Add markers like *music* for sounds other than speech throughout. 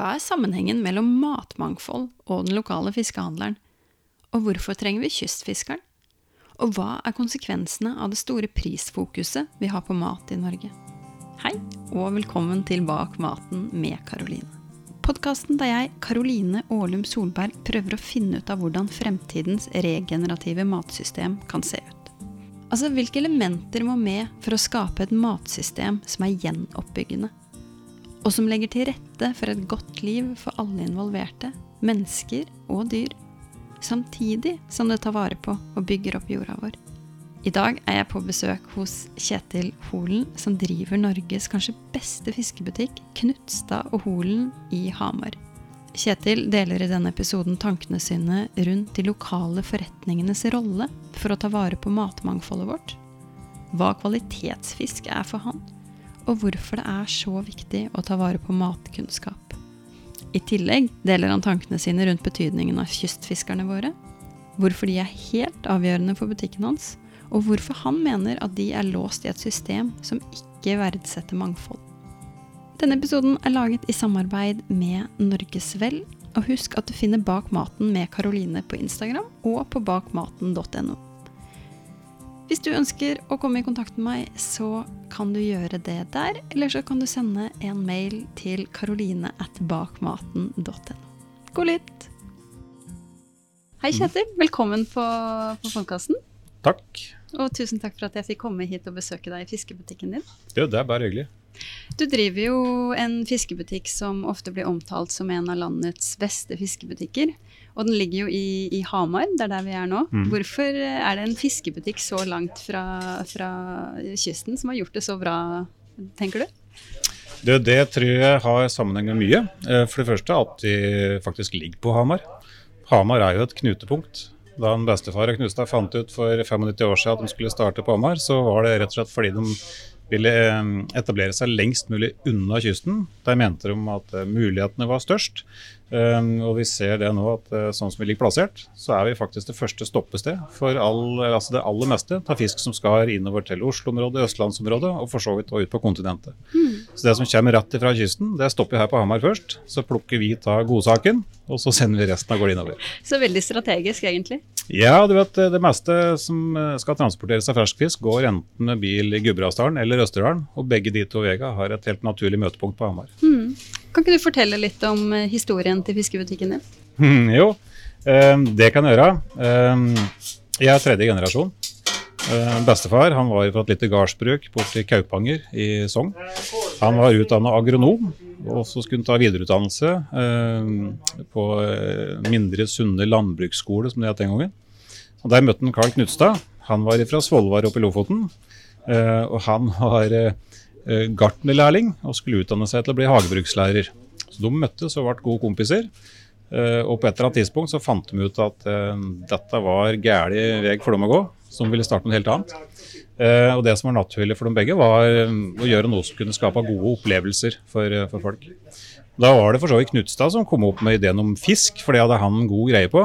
Hva er sammenhengen mellom matmangfold og den lokale fiskehandleren? Og hvorfor trenger vi kystfiskeren? Og hva er konsekvensene av det store prisfokuset vi har på mat i Norge? Hei, og velkommen til Bak maten med Karoline. Podkasten der jeg, Karoline Aalum Solberg, prøver å finne ut av hvordan fremtidens regenerative matsystem kan se ut. Altså, hvilke elementer må med for å skape et matsystem som er gjenoppbyggende? Og som legger til rette for et godt liv for alle involverte, mennesker og dyr. Samtidig som det tar vare på og bygger opp jorda vår. I dag er jeg på besøk hos Kjetil Holen, som driver Norges kanskje beste fiskebutikk, Knutstad og Holen i Hamar. Kjetil deler i denne episoden tankene sine rundt de lokale forretningenes rolle for å ta vare på matmangfoldet vårt, hva kvalitetsfisk er for han, og hvorfor det er så viktig å ta vare på matkunnskap. I tillegg deler han tankene sine rundt betydningen av kystfiskerne våre, hvorfor de er helt avgjørende for butikken hans, og hvorfor han mener at de er låst i et system som ikke verdsetter mangfold. Denne episoden er laget i samarbeid med Norges Vel, og husk at du finner Bak maten med Karoline på Instagram og på bakmaten.no. Hvis du ønsker å komme i kontakt med meg, så kan du gjøre det der. Eller så kan du sende en mail til karoline at bakmaten.no. God lytt! Hei, Kjetil. Velkommen på, på podkasten. Takk. Og tusen takk for at jeg fikk komme hit og besøke deg i fiskebutikken din. Jo, det er bare hyggelig. Du driver jo en fiskebutikk som ofte blir omtalt som en av landets beste fiskebutikker. Og den ligger jo i, i Hamar, det er der vi er nå. Mm. Hvorfor er det en fiskebutikk så langt fra, fra, kysten som har gjort det så bra, tenker du? Det, det tror jeg har sammenheng med mye. Eh, for det første at de faktisk ligger på Hamar. Hamar er jo et knutepunkt. Da en bestefar og Knustad fant ut for 95 år siden at de skulle starte på Hamar, så var det rett og slett fordi de ville eh, etablere seg lengst mulig unna kysten. Der mente de at eh, mulighetene var størst. Um, og vi ser det nå at uh, sånn som vi ligger plassert, så er vi faktisk det første stoppested for all, altså det aller meste av fisk som skal innover til Oslo-området, østlandsområdet og for så vidt også ut på kontinentet. Mm. Så det som kommer rett fra kysten, det stopper her på Hamar først. Så plukker vi ta godsaken, og så sender vi resten av gårde innover. Så veldig strategisk, egentlig? Ja, du vet det meste som skal transporteres av ferskfisk, går enten med bil i Gudbrandsdalen eller Østerdalen. Og begge de to vega har et helt naturlig møtepunkt på Hamar. Mm. Kan ikke du fortelle litt om eh, historien til fiskebutikken din? Mm, jo, um, det kan jeg gjøre. Um, jeg er tredje generasjon. Uh, bestefar han var fra et lite gardsbruk borte i Kaupanger i Sogn. Han var utdanna agronom, og så skulle han ta videreutdannelse eh, på Mindre Sunne landbruksskole, som det het den gangen. Og Der møtte han Karl Knutstad. Han var fra Svolvær oppe i Lofoten. Eh, og han var Eh, gartnerlærling og skulle utdanne seg til å bli hagebrukslærer. Så De møttes og ble gode kompiser. Eh, og på et eller annet tidspunkt så fant de ut at eh, dette var gæli vei for dem å gå, som ville starte noe helt annet. Og det som var naturlig for dem begge, var å gjøre noe som kunne skape gode opplevelser for, for folk. Da var det for så vidt Knutstad som kom opp med ideen om fisk, for det hadde han god greie på.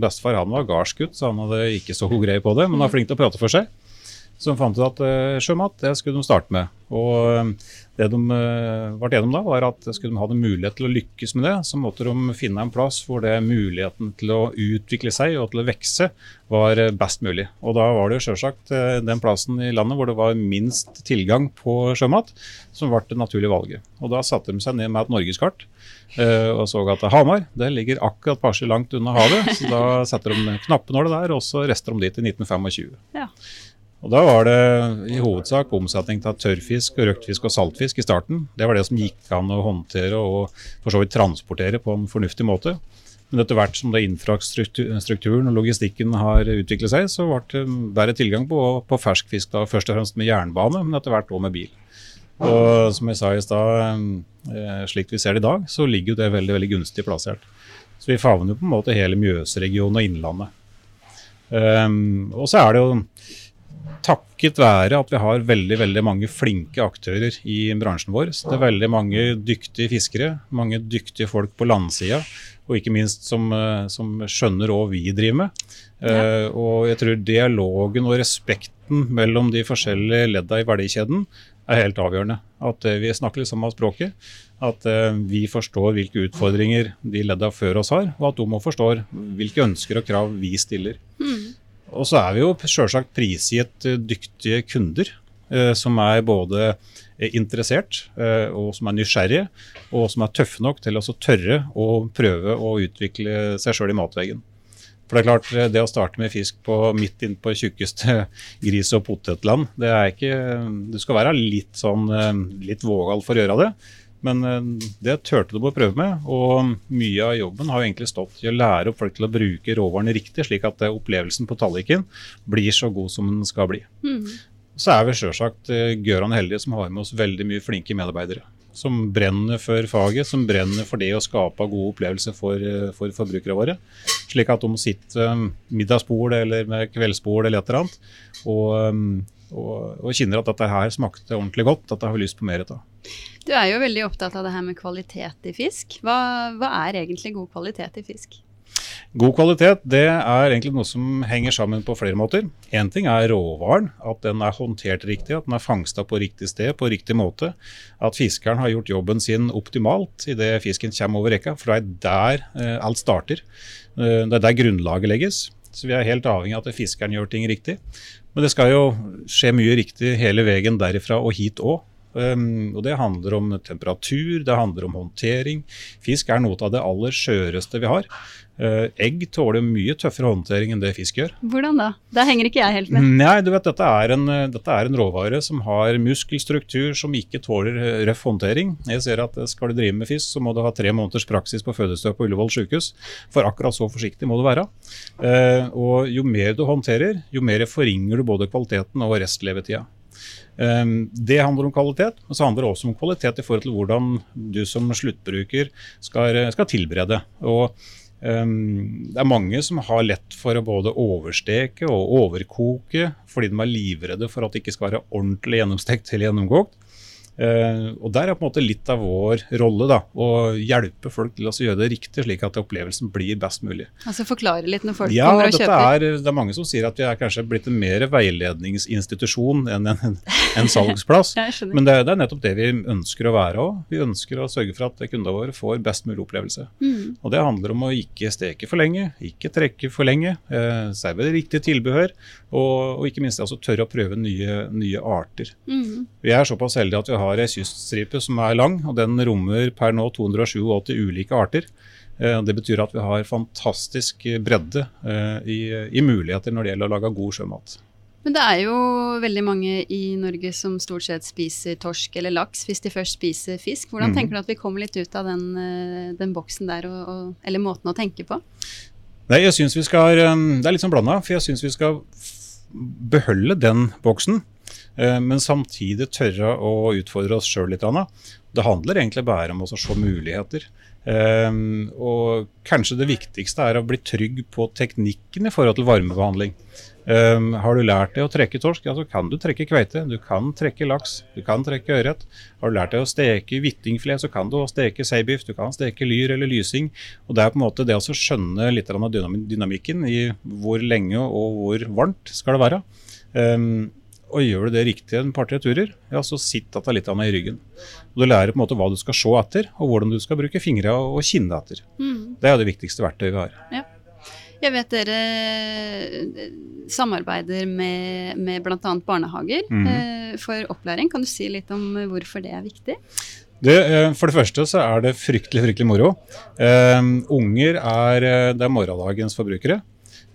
Bestefar han var gardsgutt, så han hadde ikke så god greie på det, men var flink til å prate for seg som fant ut at uh, sjømat det skulle de starte med. Og uh, Det de uh, ble gjennom da, var at skulle de ha en mulighet til å lykkes med det, så måtte de finne en plass hvor det muligheten til å utvikle seg og til å vokse var best mulig. Og Da var det jo selvsagt den plassen i landet hvor det var minst tilgang på sjømat, som ble det naturlige valget. Og Da satte de seg ned med et norgeskart og så at Hamar det ligger akkurat passe langt unna havet. Så da setter de knappenåla der, og så rester de dit i 1925. Ja. Og Da var det i hovedsak omsetning av tørrfisk, røktfisk og saltfisk i starten. Det var det som gikk an å håndtere og for så vidt transportere på en fornuftig måte. Men etter hvert som det infrastrukturen og logistikken har utviklet seg, så ble det bedre tilgang på, på fersk fisk, da, først og fremst med jernbane, men etter hvert òg med bil. Og som jeg sa i stad, eh, slik vi ser det i dag, så ligger jo det veldig veldig gunstig plassert. Så vi favner jo på en måte hele Mjøsregionen og Innlandet. Um, og så er det jo takket være at vi har veldig veldig mange flinke aktører i bransjen vår. Så det er veldig mange dyktige fiskere, mange dyktige folk på landsida, og ikke minst som, eh, som skjønner hva vi driver med. Ja. Uh, og jeg tror dialogen og respekten mellom de forskjellige ledda i verdikjeden er helt avgjørende. At uh, vi snakker litt samme språket. At uh, vi forstår hvilke utfordringer de ledda før oss har, og at de må forstå hvilke ønsker og krav vi stiller. Mm. Og så er vi jo sjølsagt prisgitt eh, dyktige kunder eh, som er både eh, interessert og som er nysgjerrige, og som er tøffe nok til å tørre å prøve å utvikle seg sjøl i matveggen. For det er klart, det å starte med fisk på, midt inn på tjukkeste *laughs* gris- og potetland, det er ikke Du skal være litt sånn litt vågal for å gjøre det. Men eh, det turte de å prøve med, og mye av jobben har jo egentlig stått i å lære opp folk til å bruke råvarene riktig, slik at eh, opplevelsen på tallerkenen blir så god som den skal bli. Mm. Så er vi sjølsagt uh, Gøran heldige som har med oss veldig mye flinke medarbeidere. Som brenner for faget, som brenner for det å skape gode opplevelser for, for forbrukere våre. Slik at de sitter middagsbord eller med kveldsbord eller et eller annet og, og, og kjenner at dette her smakte ordentlig godt, jeg har lyst på mer av. Du er jo veldig opptatt av det her med kvalitet i fisk. Hva, hva er egentlig god kvalitet i fisk? God kvalitet det er egentlig noe som henger sammen på flere måter. Én ting er råvaren, at den er håndtert riktig, at den er fangsta på riktig sted på riktig måte. At fiskeren har gjort jobben sin optimalt idet fisken kommer over rekka. For det er der eh, alt starter. Eh, det er der grunnlaget legges. Så vi er helt avhengig av at fiskeren gjør ting riktig. Men det skal jo skje mye riktig hele veien derifra og hit òg. Um, og Det handler om temperatur, det handler om håndtering. Fisk er noe av det aller skjøreste vi har. Uh, egg tåler mye tøffere håndtering enn det fisk gjør. Hvordan da? Da henger ikke jeg helt med. Nei, du vet, dette er, en, dette er en råvare som har muskelstruktur som ikke tåler røff håndtering. Jeg ser at Skal du drive med fisk, så må du ha tre måneders praksis på fødestue på Ullevål sykehus. For akkurat så forsiktig må du være. Og Jo mer du håndterer, jo mer forringer du både kvaliteten og restlevetida. Ehm, det handler om kvalitet, men så handler det også om kvalitet i forhold til hvordan du som sluttbruker skal, skal tilberede. Og Um, det er mange som har lett for å både oversteke og overkoke fordi de er livredde for at det ikke skal være ordentlig gjennomstekt eller gjennomkokt. Uh, og Der er på en måte litt av vår rolle da, å hjelpe folk til å gjøre det riktig, slik at opplevelsen blir best mulig. Altså Forklare litt når folk ja, kommer og kjøper? Er, det er mange som sier at vi er kanskje blitt en mer veiledningsinstitusjon enn en, en *laughs* salgsplass. Men det, det, er nettopp det vi ønsker å være òg. Vi ønsker å sørge for at kundene våre får best mulig opplevelse. Mm. Og Det handler om å ikke steke for lenge, ikke trekke for lenge, eh, servere riktig tilbehør, og, og, ikke minst altså, tørre å prøve nye, nye arter. Mm. Vi er såpass heldige at vi har ei kyststripe som er lang, og den rommer per nå 287 ulike arter. Eh, det betyr at vi har fantastisk bredde eh, i, i muligheter når det gjelder å lage god sjømat. Men det er jo veldig mange i Norge som stort sett spiser torsk eller laks hvis de først spiser fisk. Hvordan mm. tenker du at vi kommer litt ut av den, eh, den boksen der, og, og, eller måten å tenke på? Nei, jeg synes vi skal, Det er litt sånn blanda, for jeg syns vi skal beholde den boksen. Eh, men samtidig tørre å utfordre oss sjøl litt. Det handler egentlig bare om å se muligheter. Um, og kanskje det viktigste er å bli trygg på teknikken i forhold til varmebehandling. Um, har du lært deg å trekke torsk, ja, så kan du trekke kveite. Du kan trekke laks, du kan trekke ørret. Har du lært deg å steke hvittingfilet, så kan du steke seibiff, du kan steke lyr eller lysing. Og Det er på en måte det å skjønne litt av dynamikken i hvor lenge og hvor varmt skal det være. Um, og gjør du det riktig en par-tre turer, ja, så sitter dette litt av meg i ryggen. Og Du lærer på en måte hva du skal se etter, og hvordan du skal bruke fingrene og kinne etter. Mm. Det er det viktigste verktøyet vi har. Ja. Jeg vet dere eh, samarbeider med, med bl.a. barnehager mm. eh, for opplæring. Kan du si litt om hvorfor det er viktig? Det, eh, for det første så er det fryktelig fryktelig moro. Uh, unger er, eh, det er morgendagens forbrukere.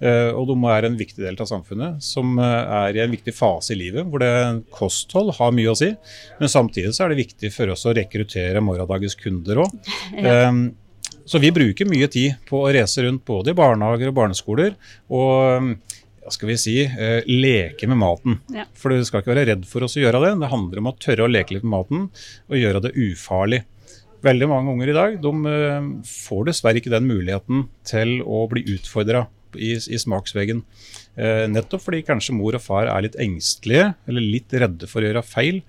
Uh, og de er en viktig del av samfunnet, som eh, er i en viktig fase i livet, hvor det kosthold har mye å si. Men samtidig så er det viktig for oss å rekruttere morgendagens kunder òg. *laughs* Ja. Um, så vi bruker mye tid på å reise rundt både i barnehager og barneskoler. og hva skal vi si, uh, leke med maten. Ja. For du skal ikke være redd for oss å gjøre det. Det handler om å tørre å leke litt med maten og gjøre det ufarlig. Veldig mange unger i dag de får dessverre ikke den muligheten til å bli utfordra i, i smaksveggen. Uh, nettopp fordi kanskje mor og far er litt engstelige eller litt redde for å gjøre feil.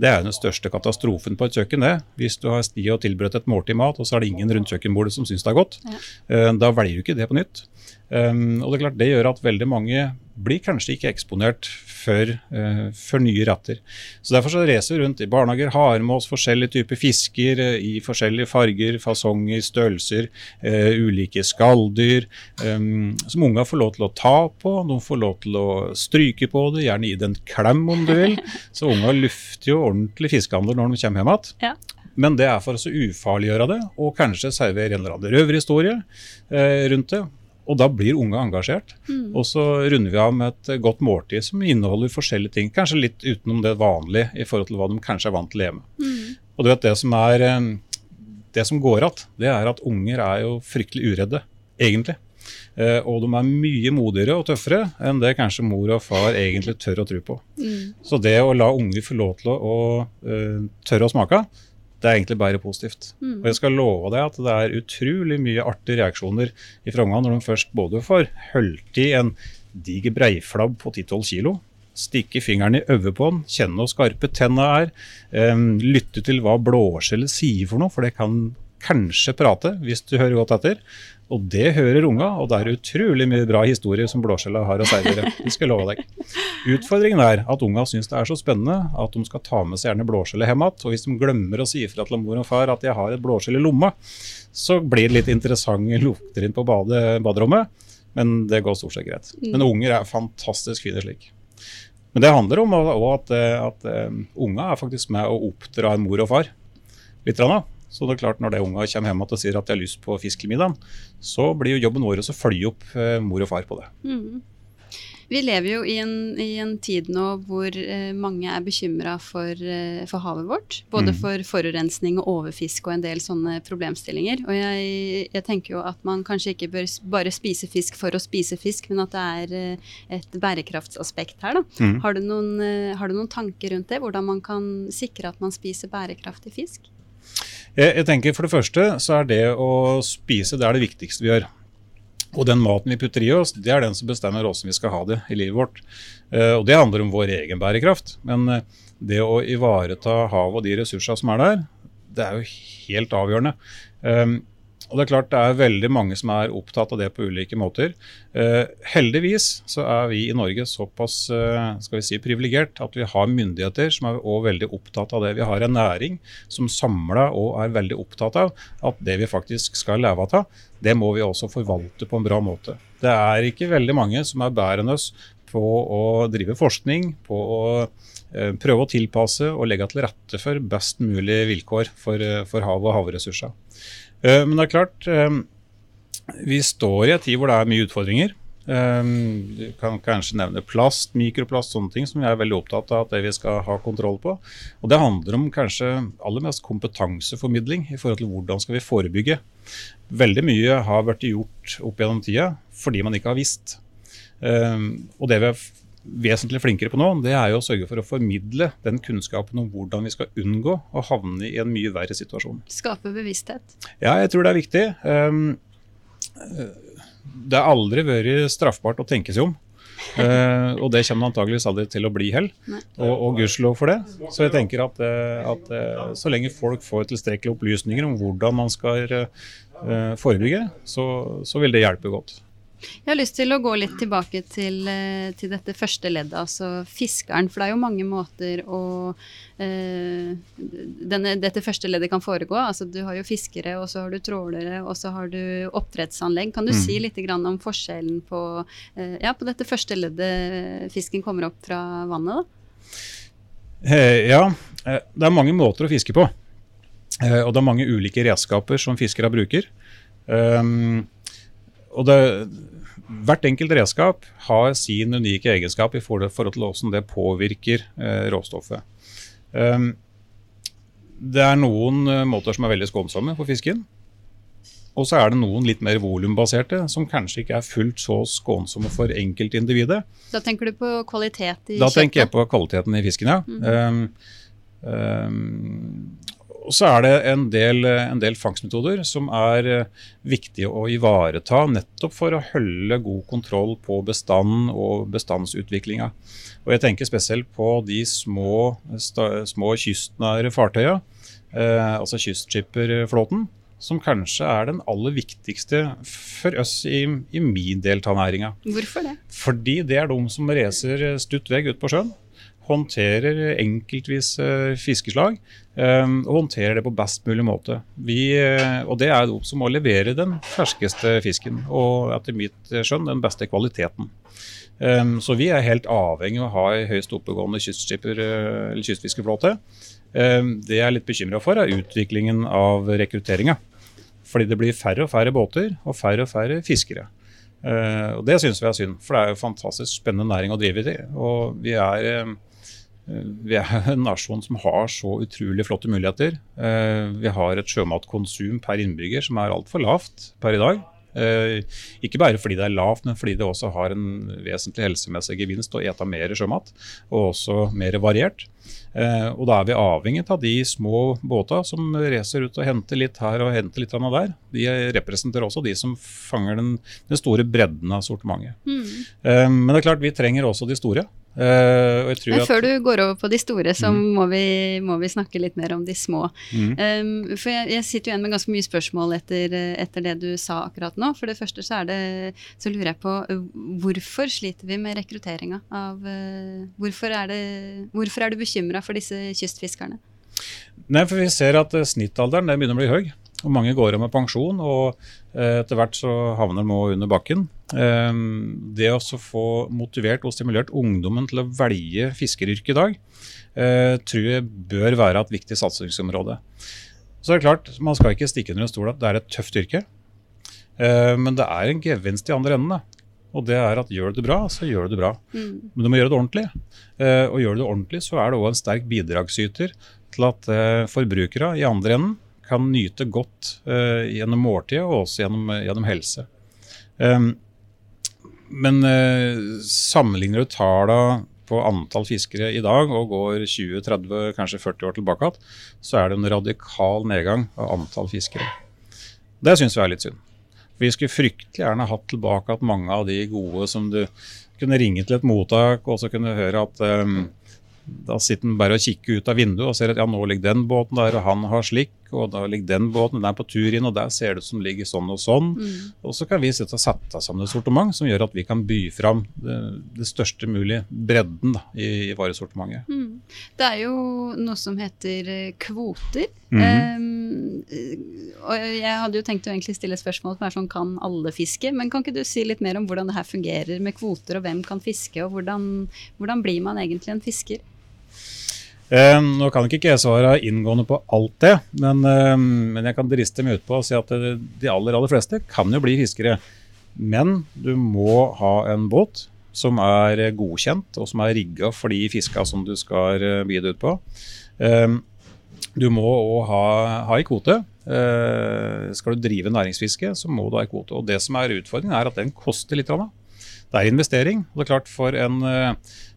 Det er den største katastrofen på et kjøkken. det. Hvis du har sti og tilberedt et måltid mat, og så er det ingen rundt kjøkkenbordet som syns det er godt, Ja. eh, da velger du ikke det på nytt. Um, og Det er klart det gjør at veldig mange blir kanskje ikke eksponert for, eh, for nye retter. Så Derfor så racer vi rundt i barnehager, har med oss forskjellige typer fisker eh, i forskjellige farger, fasonger, størrelser, eh, ulike skalldyr, som unga får lov til å ta på. De får lov til å stryke på det, gjerne gi det en klem om du vil. Så unga lufter jo ordentlig fiskehandler når de kommer hjem igjen. Ja. Men det er for å ufarliggjøre det, og kanskje servere en eller annen røverhistorie eh, rundt det. Og da blir unge engasjert. Mm. Og så runder vi av med et godt måltid som inneholder forskjellige ting. Kanskje litt utenom det vanlige i forhold til hva de kanskje er vant til hjemme. Mm. Og du vet det som er eh, det som går att, det er at unger er jo fryktelig uredde, egentlig. Eh, og de er mye modigere og tøffere enn det kanskje mor og far egentlig tør å tro på. Mm. Så det å la unger få lov til å, å eh, tørre å smake, det er egentlig bare positivt. Mm. Og jeg skal love deg at det er utrolig mye artige reaksjoner i ungene når de først både får holdt i en diger breiflabb på 10-12 kilo, stikke fingeren i øyet på den, kjenne hvor skarpe tenna er, um, lytte til hva blåskjellet sier for noe, for det kan kanskje prate hvis du hører godt etter. Og det hører unga, og det er utrolig mye bra historier som blåskjellet har å servere. Det skal jeg love deg. Utfordringen er at unga syns det er så spennende at de skal ta med seg gjerne blåskjellet hjem igjen. Og hvis de glemmer å si ifra til mor og far at jeg har et blåskjell i lomma, så blir det litt interessante lukter inn på bade, baderommet. Men det går stort sett greit. Men unger er fantastisk fine slik. Men det handler om at, eh, at um, unga er faktisk med å oppdra en mor og far. Litt grann, da. Så det er klart når det unga kommer hjem og sier at de har lyst på fisk til middagen, så blir jo jobben vår å følge opp eh, mor og far på det. Mm. Vi lever jo i en, i en tid nå hvor eh, mange er bekymra for, eh, for havet vårt. Både Mm. for forurensning og overfisk og en del sånne problemstillinger. Og jeg, jeg tenker jo at man kanskje ikke bør bare spise fisk for å spise fisk, men at det er eh, et bærekraftsaspekt her. Da. Mm. Har, du noen, har du noen tanker rundt det? Hvordan man kan sikre at man spiser bærekraftig fisk? Jeg, jeg tenker For det første så er det å spise det er det viktigste vi gjør. Og den maten vi putter i oss, det er den som bestemmer hvordan vi skal ha det i livet vårt. Eh, og det handler om vår egen bærekraft. Men eh, det å ivareta havet og de ressursene som er der, det er jo helt avgjørende. Og det er klart det er veldig mange som er opptatt av det på ulike måter. Eh, heldigvis så er vi i Norge såpass eh, skal vi si, privilegert at vi har myndigheter som er også veldig opptatt av det. Vi har en næring som samla og er veldig opptatt av at det vi faktisk skal leve av, det må vi også forvalte på en bra måte. Det er ikke veldig mange som er bedre enn oss på å drive forskning, på å eh, prøve å tilpasse og legge til rette for best mulig vilkår for, eh, for hav og havressurser. Eh, Men det er klart, eh, vi står i en tid hvor det er mye utfordringer. Eh, Du kan kanskje nevne plast, mikroplast, sånne ting som vi er veldig opptatt av at det vi skal ha kontroll på. Og det handler om kanskje aller mest kompetanseformidling i forhold til hvordan skal vi forebygge. Veldig mye har vært gjort opp gjennom tida fordi man ikke har visst. Og det vi har vesentlig flinkere på nå, det er jo å sørge for å formidle den kunnskapen om hvordan vi skal unngå å havne i en mye verre situasjon. Skape bevissthet. Ja, jeg tror det er viktig. Um, eh, det har aldri vært straffbart å tenke seg om. *laughs* Eh, og det kommer antageligvis aldri til å bli hell, Og, og gudskjelov for det. Så jeg tenker at, eh, at så lenge folk får tilstrekkelige opplysninger om hvordan man skal forebygge, så, så vil det hjelpe godt. Jeg har lyst til å gå litt tilbake til, eh, til dette første leddet, altså fiskeren. For det er jo mange måter å eh, denne, Dette første leddet kan foregå. Altså Du har jo fiskere, og så har du trålere, og så har du oppdrettsanlegg. Kan du Mm. si litt grann om forskjellen på, eh, ja, på dette første leddet fisken kommer opp fra vannet? da? Eh, ja, eh, det er mange måter å fiske på. Eh, og det er mange ulike redskaper som fiskere bruker. Um, og det, hvert enkelt redskap har sin unike egenskap i forhold til hvordan det påvirker eh, råstoffet. Um, det er noen eh, måter som er veldig skånsomme for fisken. Og så er det noen litt mer volumbaserte, som kanskje ikke er fullt så skånsomme for enkeltindividet. Da tenker du på kvalitet i Da tenker jeg på kvaliteten i fisken, ja. Um, um, og så er det en del, en del, fangstmetoder som er uh, viktige å ivareta nettopp for å holde god kontroll på bestanden og bestandsutviklinga. Og jeg tenker spesielt på de små, små kystnære fartøya, eh, altså kystskipperflåten, som kanskje er den aller viktigste for oss i, i min del av næringa. Hvorfor det? Fordi det er de som racer stutt vei ut på sjøen håndterer enkeltvis uh, fiskeslag um, og håndterer det på best mulig måte. Vi, uh, og det er de som må levere den ferskeste fisken og etter mitt skjønn den beste kvaliteten. Um, så vi er helt avhengig av å ha en høyst oppegående kystfiskeflåte. Um, det jeg er litt bekymra for, er utviklingen av rekrutteringa. Fordi det blir færre og færre båter og færre og færre fiskere. Og Det syns vi er synd, for det er jo fantastisk spennende næring å drive i. Og vi er, Eh, vi er en nasjon som har så utrolig flotte muligheter. Eh, vi har et sjømatkonsum per innbygger som er altfor lavt per i dag. Eh, ikke bare fordi det er lavt, men fordi det også har en vesentlig helsemessig gevinst å ete mer sjømat, og også mer variert. Og da er vi avhengig av de små båta som racer ut og henter litt her og henter litt der. De representerer også de som fanger den, den store bredden av sortimentet. Mm. Men det er klart, vi trenger også de store. Uh, Men før du går over på de store, så mm. må, vi, må, vi, snakke litt mer om de små. Mm. Um, for jeg, jeg, sitter jo igjen med ganske mye spørsmål etter, etter, det du sa akkurat nå. For det første så, det, så lurer jeg på hvorfor sliter vi med rekrutteringa av uh, hvorfor, er det, hvorfor er du bekymra for disse kystfiskerne? Nei, for Vi ser at snittalderen begynner å bli høy. Og mange går av med pensjon, og eh, etter hvert så havner de under bakken. Eh, det å få motivert og stimulert ungdommen til å velge fiskeryrket i dag, eh, tror jeg bør være et viktig satsingsområde. Så det er klart, Man skal ikke stikke under en stol at det er et tøft yrke. Men det er en gevinst i andre enden. Og det er at gjør du det bra, så gjør du det bra. Mm. Men du må gjøre det ordentlig. Og gjør du det ordentlig, så er det òg en sterk bidragsyter til at forbrukere i andre enden kan nyte godt eh, gjennom måltidet og også gjennom, gjennom helse. Um, men uh, sammenligner du tallene på antall fiskere i dag og går 20-30, kanskje 40 år tilbake, så er det en radikal nedgang av antall fiskere. Det syns vi er litt synd. Vi skulle fryktelig gjerne hatt tilbake at mange av de gode som du kunne ringe til et mottak og så kunne høre at um, da sitter han bare og kikker ut av vinduet og ser at ja, nå ligger den båten der, og han har slik, og da ligger den båten, den er på tur inn, og der ser det ut som ligger sånn og sånn. Mm. Og så kan vi sitte og sette sammen et sortiment som gjør at vi kan by fram det, det største mulige bredden da, i, i varesortimentet. Mm. Det er jo noe som heter eh, kvoter. Mm. Um, og jeg hadde jo tenkt å egentlig stille et spørsmål som er sånn kan alle fiske? Men kan ikke du si litt mer om hvordan det her fungerer med kvoter, og hvem kan fiske, og hvordan, hvordan blir man egentlig en fisker? Eh, nå kan ikke jeg svare inngående på alt det, men, eh, men jeg kan driste meg ut på å si at de aller, aller fleste kan jo bli fiskere. Men du må ha en båt som er godkjent, og som er rigga for de fiska som du skal bide deg ut på. Eh, du må òg ha, ha ei kvote. Eh, skal du drive næringsfiske, så må du ha ei kvote. Og det som er utfordringen, er at den koster litt. Det er investering. og det er klart For en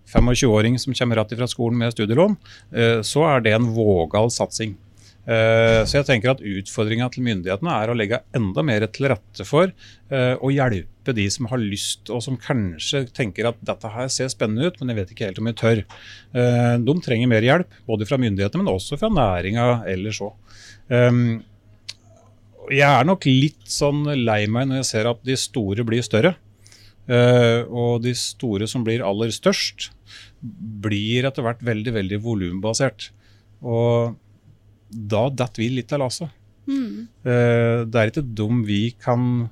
25-åring som kommer rett fra skolen med studielån, eh, så er det en vågal satsing. Eh, så jeg tenker at Utfordringa til myndighetene er å legge enda mer til rette for eh, å hjelpe de som har lyst, og som kanskje tenker at dette her ser spennende ut, men jeg vet ikke helt om jeg tør. De trenger mer hjelp, både fra myndighetene, men også fra næringa ellers òg. Jeg er nok litt sånn lei meg når jeg ser at de store blir større. Og de store som blir aller størst, blir etter hvert veldig veldig volumbasert. Og da detter vi litt av lasset. Mm. Uh, det er ikke dem vi kan,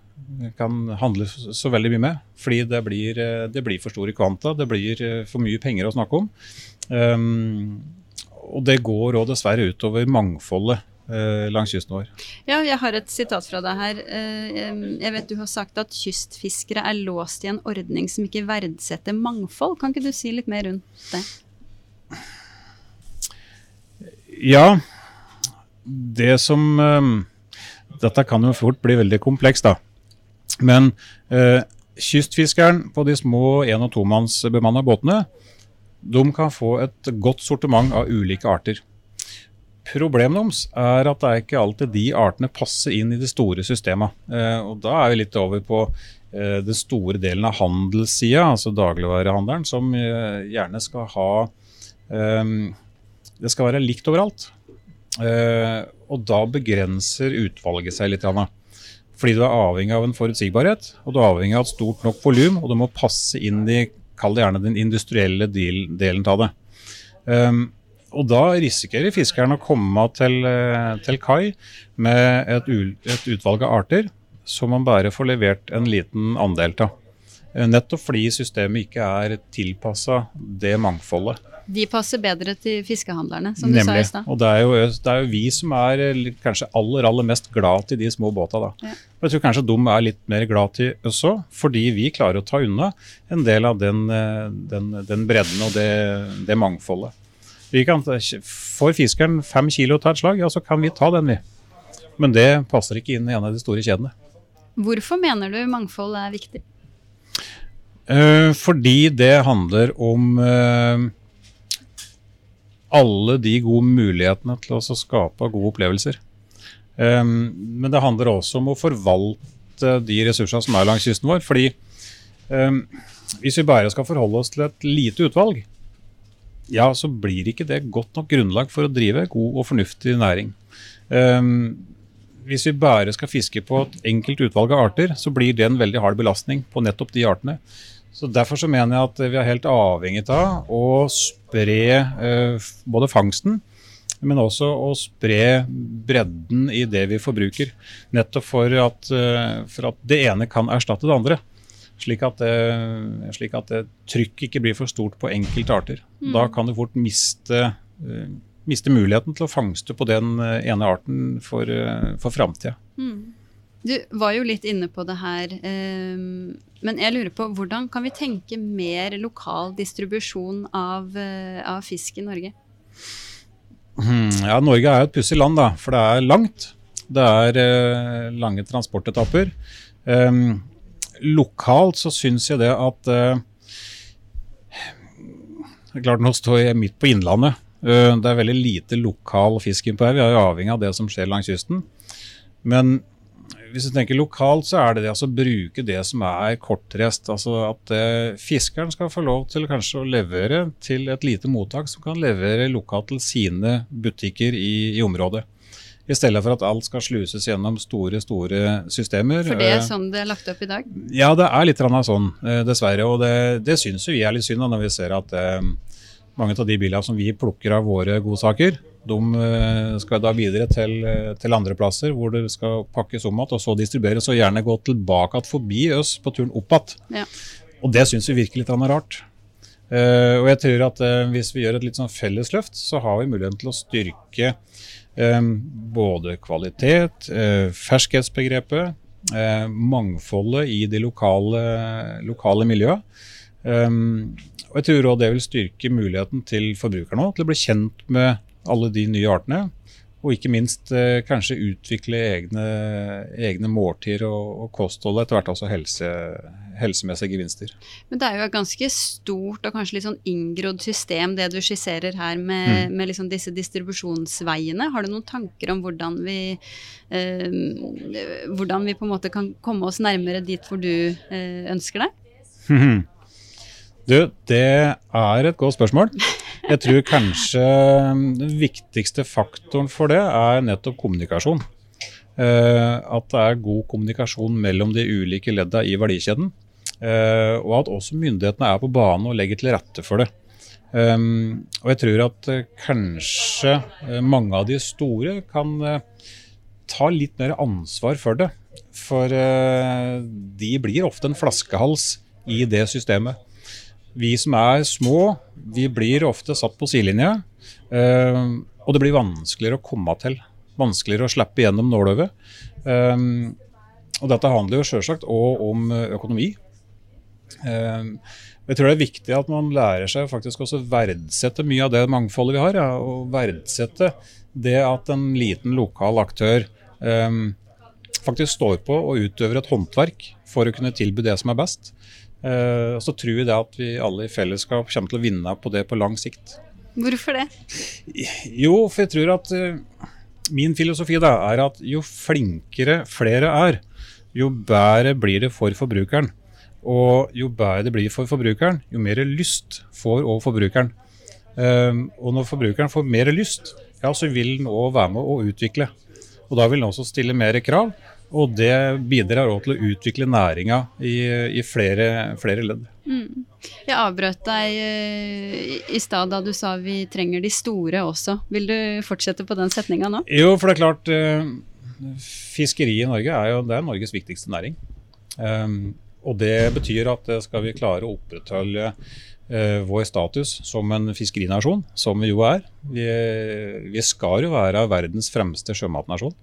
kan, handle så veldig mye med. Fordi det blir, eh, det blir for store kvanta, det blir for mye penger å snakke om. Um, og det går òg dessverre utover mangfoldet Eh, langs kysten vår. Ja, jeg har et sitat fra deg her. Eh, jeg vet du har sagt at kystfiskere er låst i en ordning som ikke verdsetter mangfold. Kan ikke du si litt mer rundt det? Ja. Det som eh, Dette kan jo fort bli veldig komplekst, da. Men eh, kystfiskeren på de små en- og tomannsbemanna båtene de kan få et godt sortiment av ulike arter. Problemet deres er at det er ikke alltid de artene passer inn i det store systemet. Eh, og da er vi litt over på den store delen av handelssida, altså dagligvarehandelen, som gjerne skal ha Det skal være likt overalt. Eh, og da begrenser utvalget seg litt. Anna. Fordi du er avhengig av en forutsigbarhet, og du er avhengig av et stort nok volum, og du må passe inn i kall det gjerne den industrielle del, delen av det. Um, og da risikerer fiskeren å komme til, eh, til kai med et, et, utvalg av arter som man bare får levert en liten andel av. Eh, nettopp fordi systemet ikke er tilpassa det mangfoldet. De passer bedre til fiskehandlerne, som Nemlig. du sa i stad. Og det er, jo, det er, jo, vi som er eh, kanskje aller aller mest glad til de små båta. da. Ja. Og jeg tror kanskje de er litt mer glad til òg, fordi vi klarer å ta unna en del av den, den, den bredden og det, det mangfoldet. Kan, får fiskeren fem kilo til et slag, ja, så kan vi ta den, vi. Men det passer ikke inn i en av de store kjedene. Hvorfor mener du mangfold er viktig? Uh, fordi det handler om alle de gode mulighetene til å skape gode opplevelser. Um, men det handler også om å forvalte de ressursene som er langs kysten vår. Fordi um, hvis vi bare skal forholde oss til et lite utvalg, ja, så blir ikke det godt nok grunnlag for å drive god og fornuftig næring. Um, hvis vi bare skal fiske på et enkelt utvalg av arter, så blir det en veldig hard belastning på nettopp de artene. Så Derfor så mener jeg at vi er helt avhengig av å spre eh, både fangsten, men også å spre bredden i det vi forbruker. Nettopp for at, uh, for at det ene kan erstatte det andre. Slik at, det, slik at det trykk ikke blir for stort på enkelte arter. Mm. Da kan du fort miste, miste, muligheten til å fangste på den eh, ene arten for, for framtida. Mm. Du var jo litt inne på det her, um, men jeg lurer på hvordan kan vi tenke mer lokal distribusjon av, uh, av fisk i Norge? Hmm, ja, Norge er jo et pussig land, da, for det er langt. Det er lange transportetapper. Um, lokalt så syns jeg det at uh, det er klart Nå står jeg midt på Innlandet. Det er veldig lite lokal fisk innpå her. Vi er jo avhengig av det som skjer langs kysten. Men hvis du tenker lokalt, så er det det altså å bruke det som er kortreist. Altså at eh, fiskeren skal få lov til kanskje å levere til et lite mottak som kan levere lokalt til sine butikker i, i området. I stedet for at alt skal sluses gjennom store store systemer. For det er eh, sånn det er lagt opp i dag? Ja, det er litt sånn, eh, dessverre. Og det, det syns vi er litt synd når vi ser at eh, mange av de bilene som vi plukker av våre godsaker, de eh, skal da videre til, til andre plasser hvor det skal pakkes om igjen og så distribueres, og gjerne gå tilbake forbi oss på turen opp igjen. Ja. Og det syns vi virker litt rart. Uh, og jeg tror at hvis vi gjør et litt sånn fellesløft, så har vi muligheten til å styrke både kvalitet, eh, ferskhetsbegrepet, eh, mangfoldet i de lokale, lokale miljøet. Og jeg tror òg det vil styrke muligheten til forbrukerne til å bli kjent med alle de nye artene. Og ikke minst eh, kanskje utvikle egne, egne måltider og, og kosthold, etter hvert også helse, helsemessige gevinster. Men det er jo et ganske stort og kanskje litt sånn inngrodd system det du skisserer her med, mm. med liksom disse distribusjonsveiene. Har du noen tanker om hvordan vi, eh, hvordan vi på en måte kan komme oss nærmere dit hvor du eh, ønsker deg? *laughs* Du, det er et godt spørsmål. Jeg tror kanskje den viktigste faktoren for det er nettopp kommunikasjon. Uh, at det er god kommunikasjon mellom de ulike ledda i verdikjeden. Uh, og at også myndighetene er på banen og legger til rette for det. Um, og jeg tror at uh, kanskje mange av de store kan ta litt mer ansvar for det. For de blir ofte en flaskehals i det systemet. Vi som er små, vi blir ofte satt på sidelinja. Eh, og det blir vanskeligere å komme til. Vanskeligere å slippe gjennom nåløyet. Eh, og dette handler jo sjølsagt òg om økonomi. Eh, jeg tror det er viktig at man lærer seg faktisk også verdsette mye av det mangfoldet vi har. Ja, og verdsette det at en liten lokal aktør faktisk står på og utøver et håndverk for å kunne tilby det som er best. Uh, så tror jeg det at vi alle i fellesskap kommer til å vinne på det på lang sikt. Hvorfor det? Jo, for jeg tror at uh, min filosofi da er at jo flinkere flere er, jo bedre blir det for forbrukeren. Og jo bedre det blir for forbrukeren, jo mer lyst får òg forbrukeren. Um, og når forbrukeren får mer lyst, ja, så vil den òg være med å utvikle. Og da vil den også stille mer krav. Og det bidrar òg til å utvikle næringa i, i flere, flere, ledd. Mm. Jeg avbrøt deg uh, i stad da du sa vi trenger de store også. Vil du fortsette på den setninga nå? Jo, for det er klart. Uh, fiskeri i Norge er jo det er Norges viktigste næring. Um, og det betyr at eh, skal vi klare å opprettholde uh, vår status som en fiskerinasjon, som vi jo er Vi, vi skal jo være verdens fremste sjømatnasjon.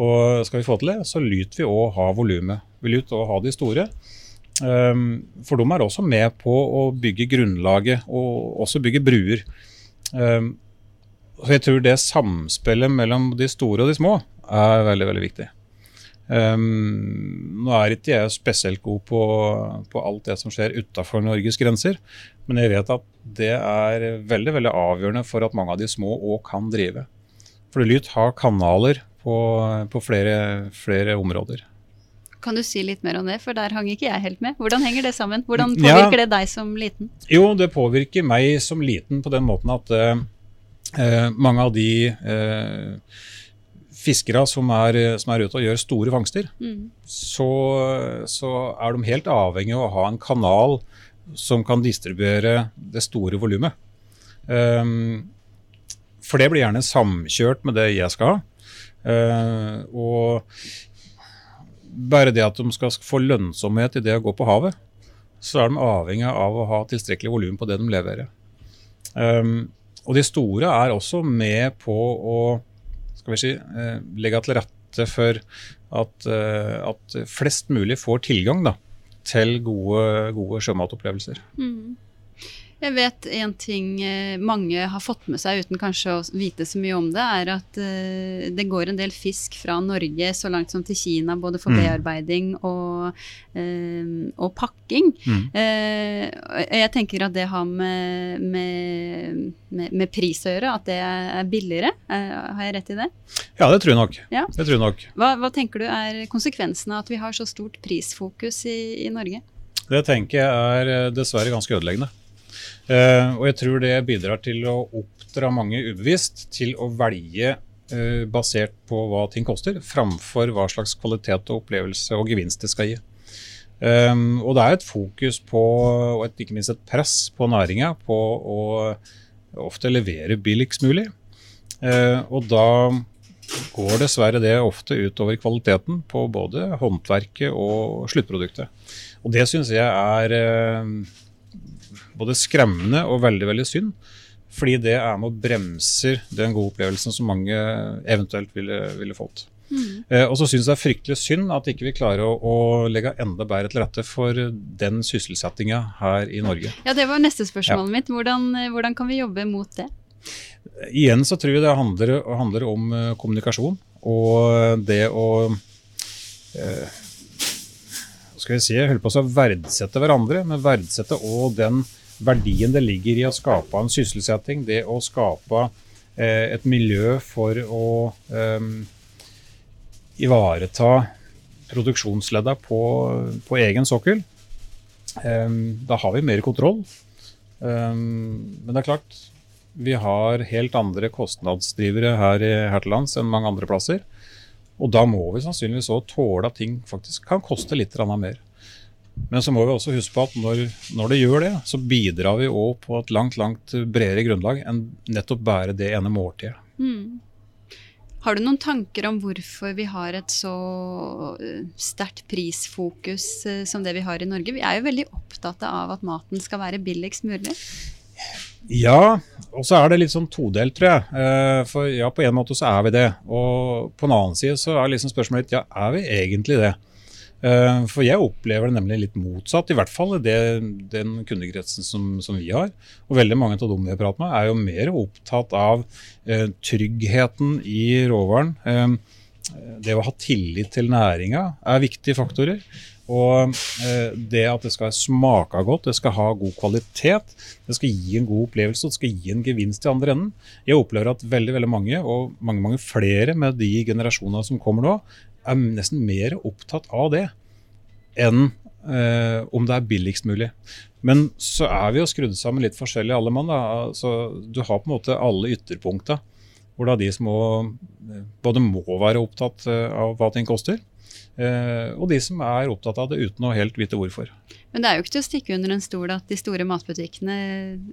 Og skal vi få til det, så lyter vi å ha volumet. Vi lyter å ha de store. Um, for de er også med på å bygge grunnlaget, og også bygge bruer. Um, så jeg tror det samspillet mellom de store og de små er veldig, veldig viktig. Um, nå er ikke jeg spesielt god på, på alt det som skjer utafor Norges grenser, men jeg vet at det er veldig veldig avgjørende for at mange av de små òg kan drive. For Lyt har kanaler på, på flere, flere, områder. Kan du si litt mer om det, for der hang ikke jeg helt med. Hvordan henger det sammen? Hvordan påvirker ja, det deg som liten? Jo, det påvirker meg som liten på den måten at uh, mange av de uh, fiskere som er, som er, ute og gjør store fangster, mm. så, så, er de helt avhengig av å ha en kanal som kan distribuere det store volumet. Um, for det blir gjerne samkjørt med det jeg skal ha. Uh, og bare det at de skal få lønnsomhet i det å gå på havet, så er de avhengig av å ha tilstrekkelig volum på det de leverer. Um, og de store er også med på å skal vi si, uh, legge til rette for at, uh, at, flest mulig får tilgang da, til gode, gode sjømatopplevelser. Mm. Jeg vet en ting eh, mange har fått med seg uten kanskje å vite så mye om det, er at uh, det går en del fisk fra Norge så langt som til Kina, både for mm. bearbeiding og, uh, og pakking. Mm. Jeg tenker at det har med, med, med, pris å gjøre, at det er billigere. har jeg rett i det? Ja, det tror jeg nok. Ja. Det tror jeg nok. Hva, hva, tenker du er konsekvensen av at vi har så stort prisfokus i, i Norge? Det tenker jeg er dessverre ganske ødeleggende. Uh, og jeg tror det bidrar til å oppdra mange ubevisst til å velge uh, basert på hva ting koster, framfor hva slags kvalitet og opplevelse og gevinst det skal gi. Um, og det er et fokus på, og et, ikke minst et press på næringa på å ofte levere billigst mulig. Uh, og da går dessverre det ofte utover kvaliteten på både håndverket og sluttproduktet. Og det syns jeg er både skremmende og veldig veldig synd. Fordi det er med og bremser den gode opplevelsen som mange eventuelt ville, ville fått. Mm. Eh, og så syns jeg det er fryktelig synd at ikke vi klarer å, å, legge enda bedre til rette for den sysselsettinga her i Norge. Ja, Det var neste spørsmålet ja. mitt. Hvordan, hvordan, kan vi jobbe mot det? Igjen så tror jeg det handler, handler om uh, kommunikasjon. Og det å uh, skal vi si, holde på å verdsette hverandre, men verdsette òg den verdien det ligger i å skape en sysselsetting, det å skape eh, et miljø for å eh, ivareta produksjonsledda på, på, egen sokkel. Eh, da har vi mer kontroll. men det er klart, vi har helt andre kostnadsdrivere her, her til lands enn mange andre plasser. Og da må vi sannsynligvis òg tåle at ting faktisk kan koste litt mer. Men så må vi også huske på at når, når det gjør det, så bidrar vi òg på et langt langt bredere grunnlag enn nettopp bare det ene måltidet. Mm. Har du noen tanker om hvorfor vi har et så eh, sterkt prisfokus eh, som det vi har i Norge? Vi er jo veldig opptatt av at maten skal være billigst mulig. Ja, og så er det litt sånn todelt, tror jeg. Eh, for ja, på en måte så er vi det. Og på en annen side så er liksom spørsmålet litt ja, er vi egentlig det? Eh, for jeg opplever det nemlig litt motsatt, i hvert fall i den kundekretsen som, som, vi har. Og veldig mange av dem vi prater med, er jo mer opptatt av eh, tryggheten i råvaren. Eh, det å ha tillit til næringa er viktige faktorer. Og eh, det at det skal smake godt, det skal ha god kvalitet, det skal gi en god opplevelse, det skal gi en gevinst i andre enden. Jeg opplever at veldig veldig mange, og mange mange flere med de generasjonene som kommer nå, er nesten mer opptatt av det enn eh, om det er billigst mulig. Men så er vi jo skrudd sammen litt forskjellig alle mann. Altså, Du har på en måte alle ytterpunkta. Hvor da de som må, både må være opptatt eh, av hva ting koster, Eh, og de som er opptatt av det uten å helt vite hvorfor. Men det er jo ikke til å stikke under en stol at de store matbutikkene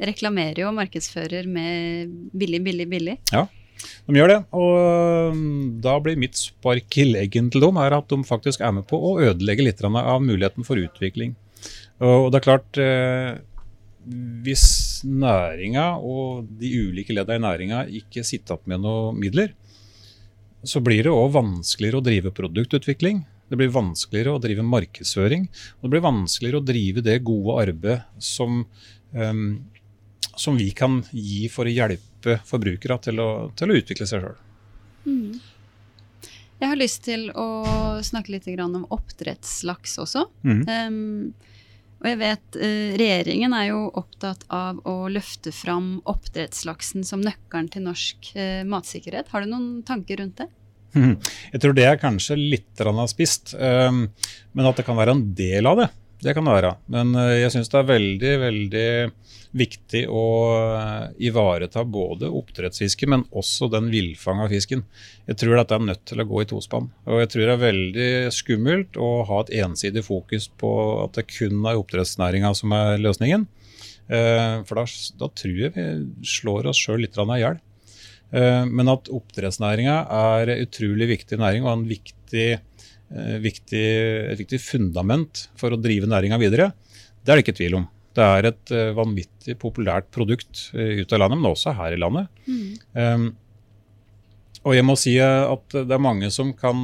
reklamerer og markedsfører med billig, billig, billig. Ja, de gjør det. Og mm, da blir mitt spark i leggen til dem er at de faktisk er med på å ødelegge litt av muligheten for utvikling. Og det er klart eh, Hvis næringa og de ulike ledda i næringa ikke sitter opp med noen midler, så blir det òg vanskeligere å drive produktutvikling. Det blir vanskeligere å drive markedsføring. Og det blir vanskeligere å drive det gode arbeidet som, um, som vi kan gi for å hjelpe forbrukere til å, til å utvikle seg sjøl. Mm. Jeg har lyst til å snakke litt om oppdrettslaks også. Mm. Um, og jeg vet eh, Regjeringen er jo opptatt av å løfte fram oppdrettslaksen som nøkkelen til norsk eh, matsikkerhet. Har du noen tanker rundt det? *laughs* Jeg tror det er kanskje litt spist, um, men at det kan være en del av det, det kan det være. Men eh, jeg syns det er veldig, veldig viktig å eh, ivareta både oppdrettsfiske, men også den villfanga fisken. Jeg tror dette er nødt til å gå i tospann. Og jeg tror det er veldig skummelt å ha et ensidig fokus på at det kun er oppdrettsnæringa som er løsningen. Eh, for da, da tror jeg vi slår oss sjøl litt i hjel. Men at oppdrettsnæringa er utrolig viktig næring og en viktig, viktig, et viktig fundament for å drive næringa videre, det er det ikke tvil om. Det er et uh, vanvittig populært produkt uh, ut av landet, men også her i landet. Mm. Um, og jeg må si at det er mange som kan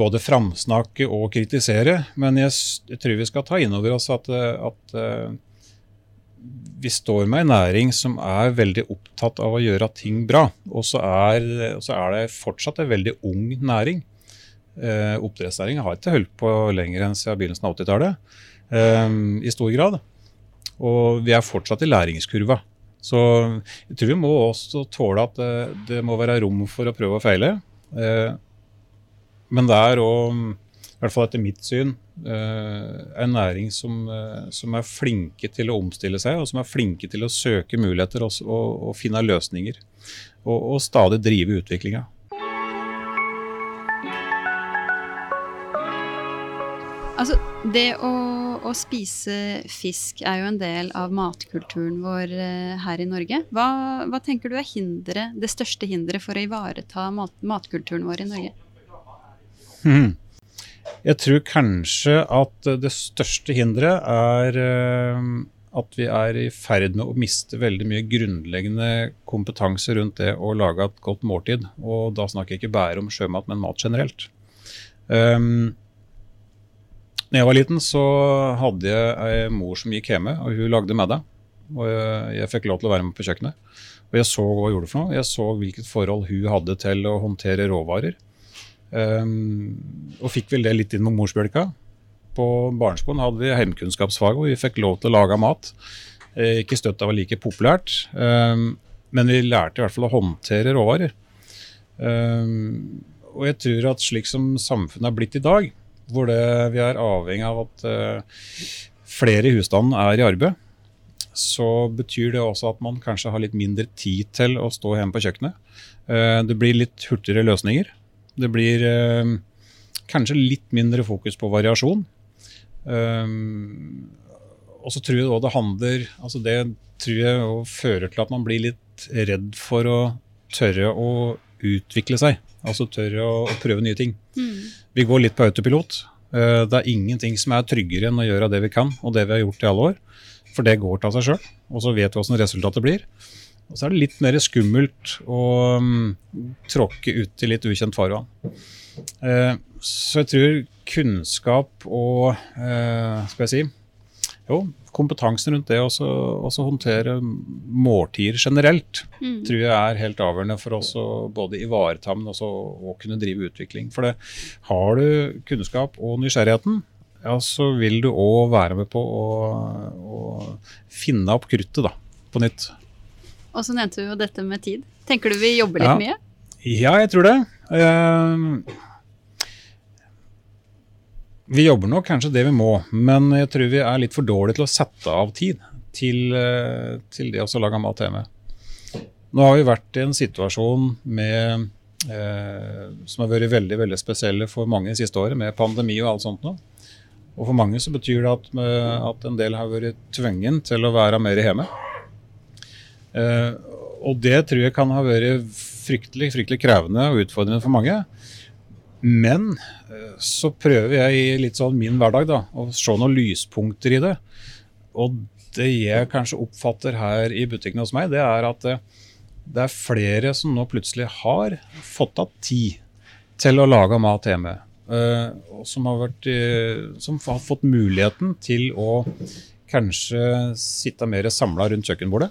både framsnakke og kritisere, men jeg, jeg, tror vi skal ta inn over oss at, at vi står med en næring som er veldig opptatt av å gjøre ting bra. Og så er, så er det fortsatt en veldig ung næring. Eh, oppdrettsnæringa har ikke holdt på lenger enn siden begynnelsen av 80-tallet. Eh, i stor grad. Og vi er fortsatt i læringskurva. Så jeg tror vi må også tåle at det, det må være rom for å prøve og feile. Eh, men det er òg, i hvert fall etter mitt syn, eh, en næring som, eh, som, er flinke til å omstille seg, og som er flinke til å søke muligheter og, og, og finne løsninger. Og, og stadig drive utviklinga. Altså, det å, å, spise fisk er jo en del av matkulturen vår uh, her i Norge. Hva, hva, tenker du er hindre, det største hinderet for å ivareta mat, matkulturen vår i Norge? Hmm. Jeg tror kanskje at det største hinderet er uh, at vi er i ferd med å miste veldig mye grunnleggende kompetanse rundt det å lage et godt måltid. Og da snakker jeg ikke bare om sjømat, men mat generelt. Um, når jeg var liten, så hadde jeg ei mor som gikk hjemme, og hun lagde middag. Og jeg, jeg, fikk lov til å være med på kjøkkenet. Og jeg så hva hun gjorde for noe. Jeg så hvilket forhold hun hadde til å håndtere råvarer. Um, og fikk vel det litt inn med morsbjølka. På barneskolen hadde vi heimkunnskapsfag, og vi fikk lov til å lage mat. Eh, ikke støtt av var like populært, um, men vi lærte i hvert fall å håndtere råvarer. Um, og jeg tror at slik som samfunnet er blitt i dag, hvor det, vi er avhengig av at uh, flere i husstanden er i arbeid, så betyr det også at man kanskje har litt mindre tid til å stå hjemme på kjøkkenet. Uh, det blir litt hurtigere løsninger. Det blir uh, kanskje litt mindre fokus på variasjon. og så tror jeg også det handler altså Det tror jeg fører til at man blir litt redd for å tørre å utvikle seg. Altså tørre å, å prøve nye ting. Mm. Vi går litt på autopilot. Uh, det er ingenting som er tryggere enn å gjøre det vi kan, og det vi har gjort i alle år. For det går til av seg sjøl, og så vet vi åssen resultatet blir. Og så er det litt mer skummelt å um, tråkke ut i litt ukjent farvann. Uh, så jeg tror kunnskap og uh, skal jeg si, jo, kompetansen rundt det å håndtere måltider generelt, mm. tror jeg er helt avgjørende for oss å både ivareta, men også å kunne drive utvikling. For det, har du kunnskap og nysgjerrigheten, ja, så vil du òg være med på å, å, finne opp kruttet da, på nytt. Og så nevnte du jo dette med tid. Tenker du vi jobber litt ja. mye? Ja, jeg tror det. Uh, vi jobber nok kanskje det vi må, men jeg tror vi er litt for dårlige til å sette av tid til, uh, til det å lage mat hjemme. Nå har vi vært i en situasjon med, eh, som har vært veldig veldig spesielle for mange det siste året, med pandemi og alt sånt. Nå. Og for mange så betyr det at, at en del har vært tvungen til å være mer hjemme. Eh, og det tror jeg kan ha vært fryktelig, fryktelig krevende og utfordrende for mange. Men uh, så prøver jeg i litt sånn min hverdag da, å se noen lyspunkter i det. Og det jeg kanskje oppfatter her i butikken hos meg, det er at det, eh, er flere som nå plutselig har fått av tid til å lage mat hjemme. Og som, har vært, som har fått muligheten til å kanskje sitte mer samla rundt kjøkkenbordet.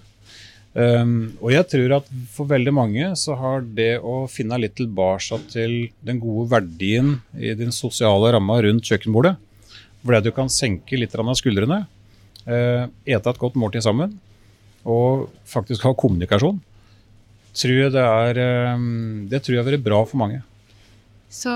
Um, og jeg tror at for veldig mange så har det å finne litt tilbake til den gode verdien i din sosiale ramme rundt kjøkkenbordet, det du kan senke litt av skuldrene, uh, ete et godt måltid sammen og faktisk ha kommunikasjon, tror jeg det, er, um, det tror jeg har vært bra for mange. Så,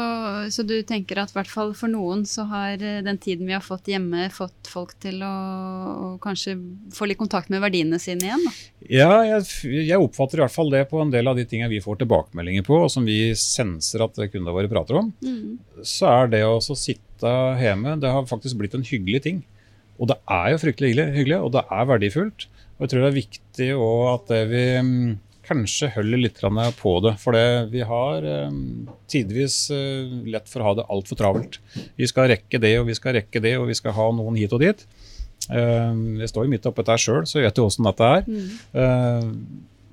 så, du tenker at hvert fall for noen så har eh, den tiden vi har fått hjemme, fått folk til å, å kanskje få litt kontakt med verdiene sine igjen? Da? Ja, jeg, jeg, oppfatter i hvert fall det på en del av de tingene vi får tilbakemeldinger på, og som vi senser at kundene våre prater om. Mm. Så er det å sitte hjemme, det har faktisk blitt en hyggelig ting. Og det er jo fryktelig hyggelig, og det er verdifullt. Og jeg tror det er viktig at det vi mm, kanskje holder litt på det. For vi har eh, tidvis eh, lett for å ha det altfor travelt. Vi skal rekke det og vi skal rekke det, og vi skal ha noen hit og dit. Eh, jeg står jo midt oppi dette sjøl, så jeg vet jo åssen dette er. Mm. Eh,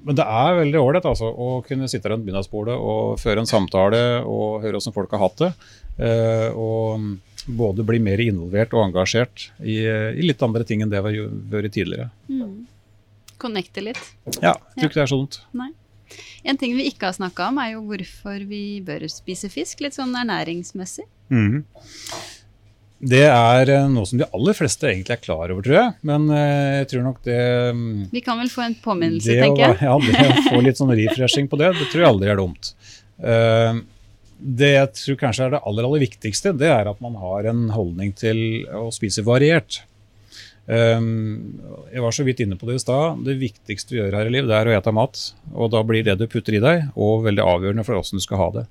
men det er veldig ålreit altså, å kunne sitte rundt middagsbordet og føre en samtale og høre åssen folk har hatt det. Eh, og både bli mer involvert og engasjert i, i litt andre ting enn det vi har vært tidligere. Mm connecte litt. Ja, jeg tror ikke det er så dumt. Nei. En ting vi ikke har snakka om, er jo hvorfor vi bør spise fisk, litt sånn ernæringsmessig. Mm. Det er eh, noe som de aller fleste egentlig er klar over, tror jeg. Men eh, jeg tror nok det mm, Vi kan vel få en påminnelse, tenker jeg. Ja, det å få litt sånn refreshing på det, det tror jeg aldri er dumt. Uh, det jeg tror kanskje er det aller, aller viktigste, det er at man har en holdning til å spise variert. Um, jeg var så vidt inne på det i stad. Det viktigste vi gjør her i liv, det er å ete mat. Og da blir det du putter i deg, og veldig avgjørende for hvordan du skal ha det.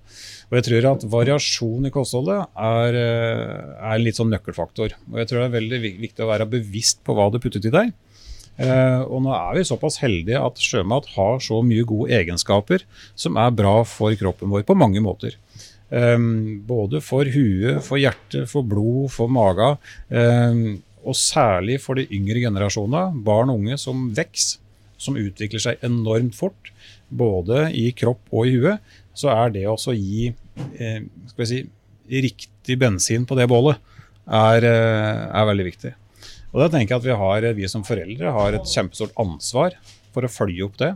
Og jeg tror at variasjon i kostholdet er, eh, er litt sånn nøkkelfaktor. Og jeg tror det er veldig viktig å være bevisst på hva du putter i deg. Uh, og nå er vi såpass heldige at sjømat har så mye gode egenskaper som er bra for kroppen vår på mange måter. Um, både for huet, for hjertet, for blod, for maga. Um, og særlig for de yngre generasjonene, barn og unge som vokser, som utvikler seg enormt fort, både i kropp og i huet, så er det å gi eh, si, riktig bensin på det bålet, er, eh, er, veldig viktig. Og da tenker jeg at vi, har, vi som foreldre har et kjempestort ansvar for å følge opp det.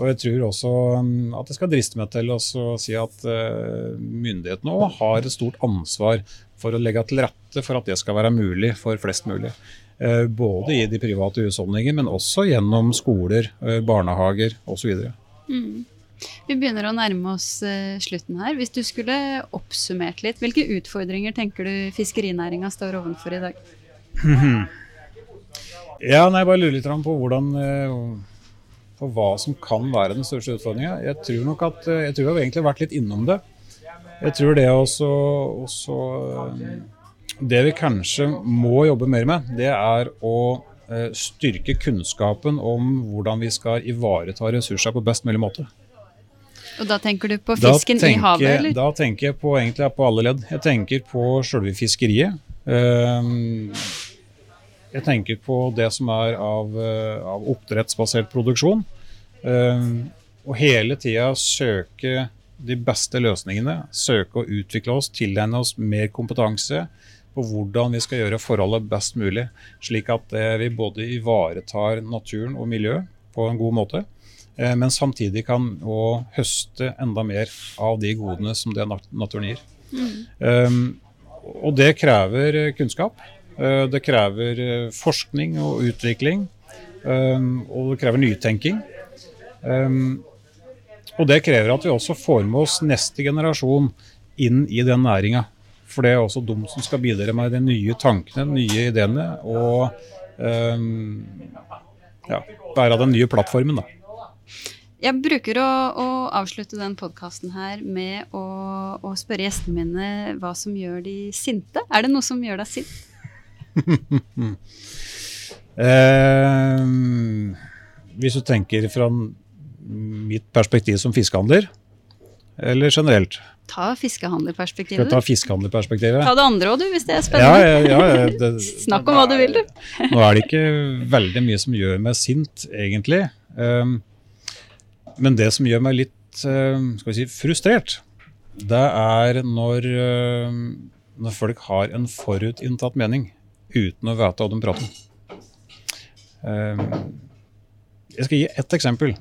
Og jeg tror også um, at jeg skal driste meg til å si at uh, myndighetene òg har et stort ansvar for å legge til rette for at det skal være mulig for flest mulig. Uh, både i de private husholdninger, men også gjennom skoler, uh, barnehager osv. Mm. Vi begynner å nærme oss slutten her. Hvis du skulle oppsummert litt, hvilke utfordringer tenker du fiskerinæringa står overfor i dag? *laughs* Ja, nei, bare lurer litt på hvordan på hva som kan være den største utfordringa. Jeg tror nok at eh, jeg tror jeg har egentlig vært litt innom det. Jeg tror det også, også eh, Det vi kanskje må jobbe mer med, det er å eh, styrke kunnskapen om hvordan vi skal ivareta ressurser på best mulig måte. Og Da tenker du på fisken tenker, i havet? eller? Da tenker jeg på, egentlig på alle ledd. Jeg tenker på selve fiskeriet. Um, jeg tenker på det som er av, eh, av oppdrettsbasert produksjon. Um, og hele tida søke de beste løsningene. Søke å utvikle oss, tilegne oss mer kompetanse. på hvordan vi skal gjøre forholdet best mulig, slik at eh, vi både ivaretar naturen og miljøet på en god måte, eh, men samtidig kan høste enda mer av de godene som det naturen gir. Mm. Um, og det krever kunnskap. Uh, det krever forskning og utvikling. Um, og det krever nytenking. Og det krever at vi også får med oss neste generasjon inn i den næringa. For det er også de som skal bidra med de nye tankene, de nye ideene, og ja, være den nye plattformen, da. Jeg bruker å, å avslutte den podkasten her med å, å, spørre gjestene mine hva som gjør de sinte. Er det noe som gjør deg sint? *laughs* eh, hvis du tenker fra mitt perspektiv som fiskehandler, eller generelt? Ta fiskehandlerperspektivet. Ta fiskehandlerperspektivet. Ta det andre òg, du, hvis det er spennende. Ja, ja, ja, det, *laughs* Snakk om hva du vil, du. *laughs* nå er det ikke veldig mye som gjør meg sint, egentlig. Um, men det som gjør meg litt um, skal vi si, frustrert, det er når, um, når folk har en forutinntatt mening uten å vite hva de prater om. jeg skal gi ett eksempel.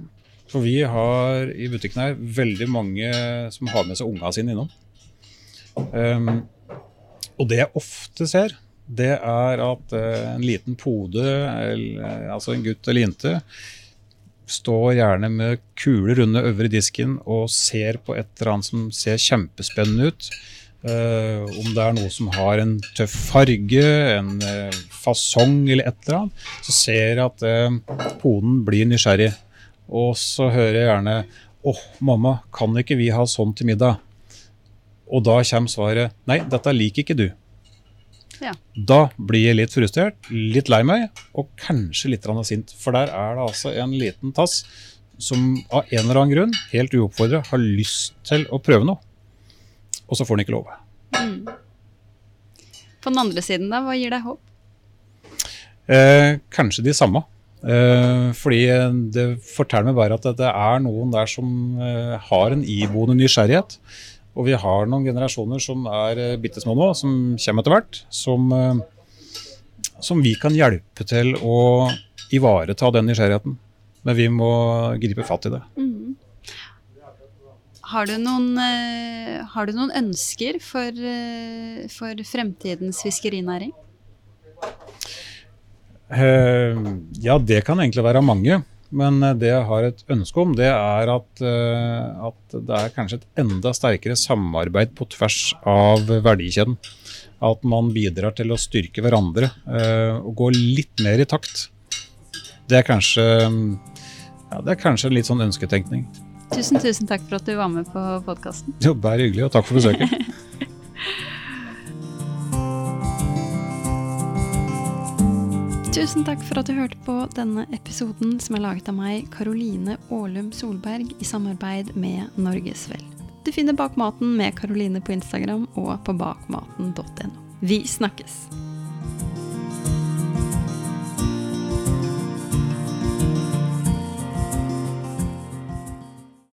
For vi har i butikken her veldig mange som har med seg unga sine innom. Um, og det jeg ofte ser, det er at uh, en liten pode, eller, altså en gutt eller jente, står gjerne med kuler runde øvre disken og ser på et eller annet som ser kjempespennende ut. Uh, om det er noe som har en tøff farge, en uh, fasong eller et eller annet, så ser jeg at uh, poden blir nysgjerrig. Og så hører jeg gjerne 'Å, oh, mamma, kan ikke vi ha sånn til middag?' Og da kommer svaret 'Nei, dette liker ikke du'. Ja. Da blir jeg litt frustrert, litt lei meg, og kanskje litt sint. For der er det altså en liten tass som av en eller annen grunn, helt uoppfordra, har lyst til å prøve noe. Og så får han ikke lov. Mm. På den andre siden, da, hva gir deg håp? Eh, kanskje de samme. Eh, fordi det forteller meg bare at det er noen der som eh, har en iboende nysgjerrighet. Og vi har noen generasjoner som er uh, bitte små nå, som kommer etter hvert. Som, uh, som vi kan hjelpe til å ivareta den nysgjerrigheten. Men vi må gripe fatt i det. Mm. Har, du noen, har du noen ønsker for, for fremtidens fiskerinæring? Eh, ja, det kan egentlig være mange. Men eh, det jeg har et ønske om, det er at, eh, at, det er kanskje et enda sterkere samarbeid på tvers av verdikjeden. At man bidrar til å styrke hverandre og gå litt mer i takt. Det er kanskje, ja, det er kanskje en litt sånn ønsketenkning. Tusen, tusen takk for at du var med på podkasten. Jo, bare hyggelig, og takk for besøket. *laughs* Tusen takk for at du hørte på denne episoden som er laget av meg, Karoline Aalum Solberg, i samarbeid med Norgesvel. Du finner Bak maten med Karoline på Instagram og på bakmaten.no. Vi snakkes!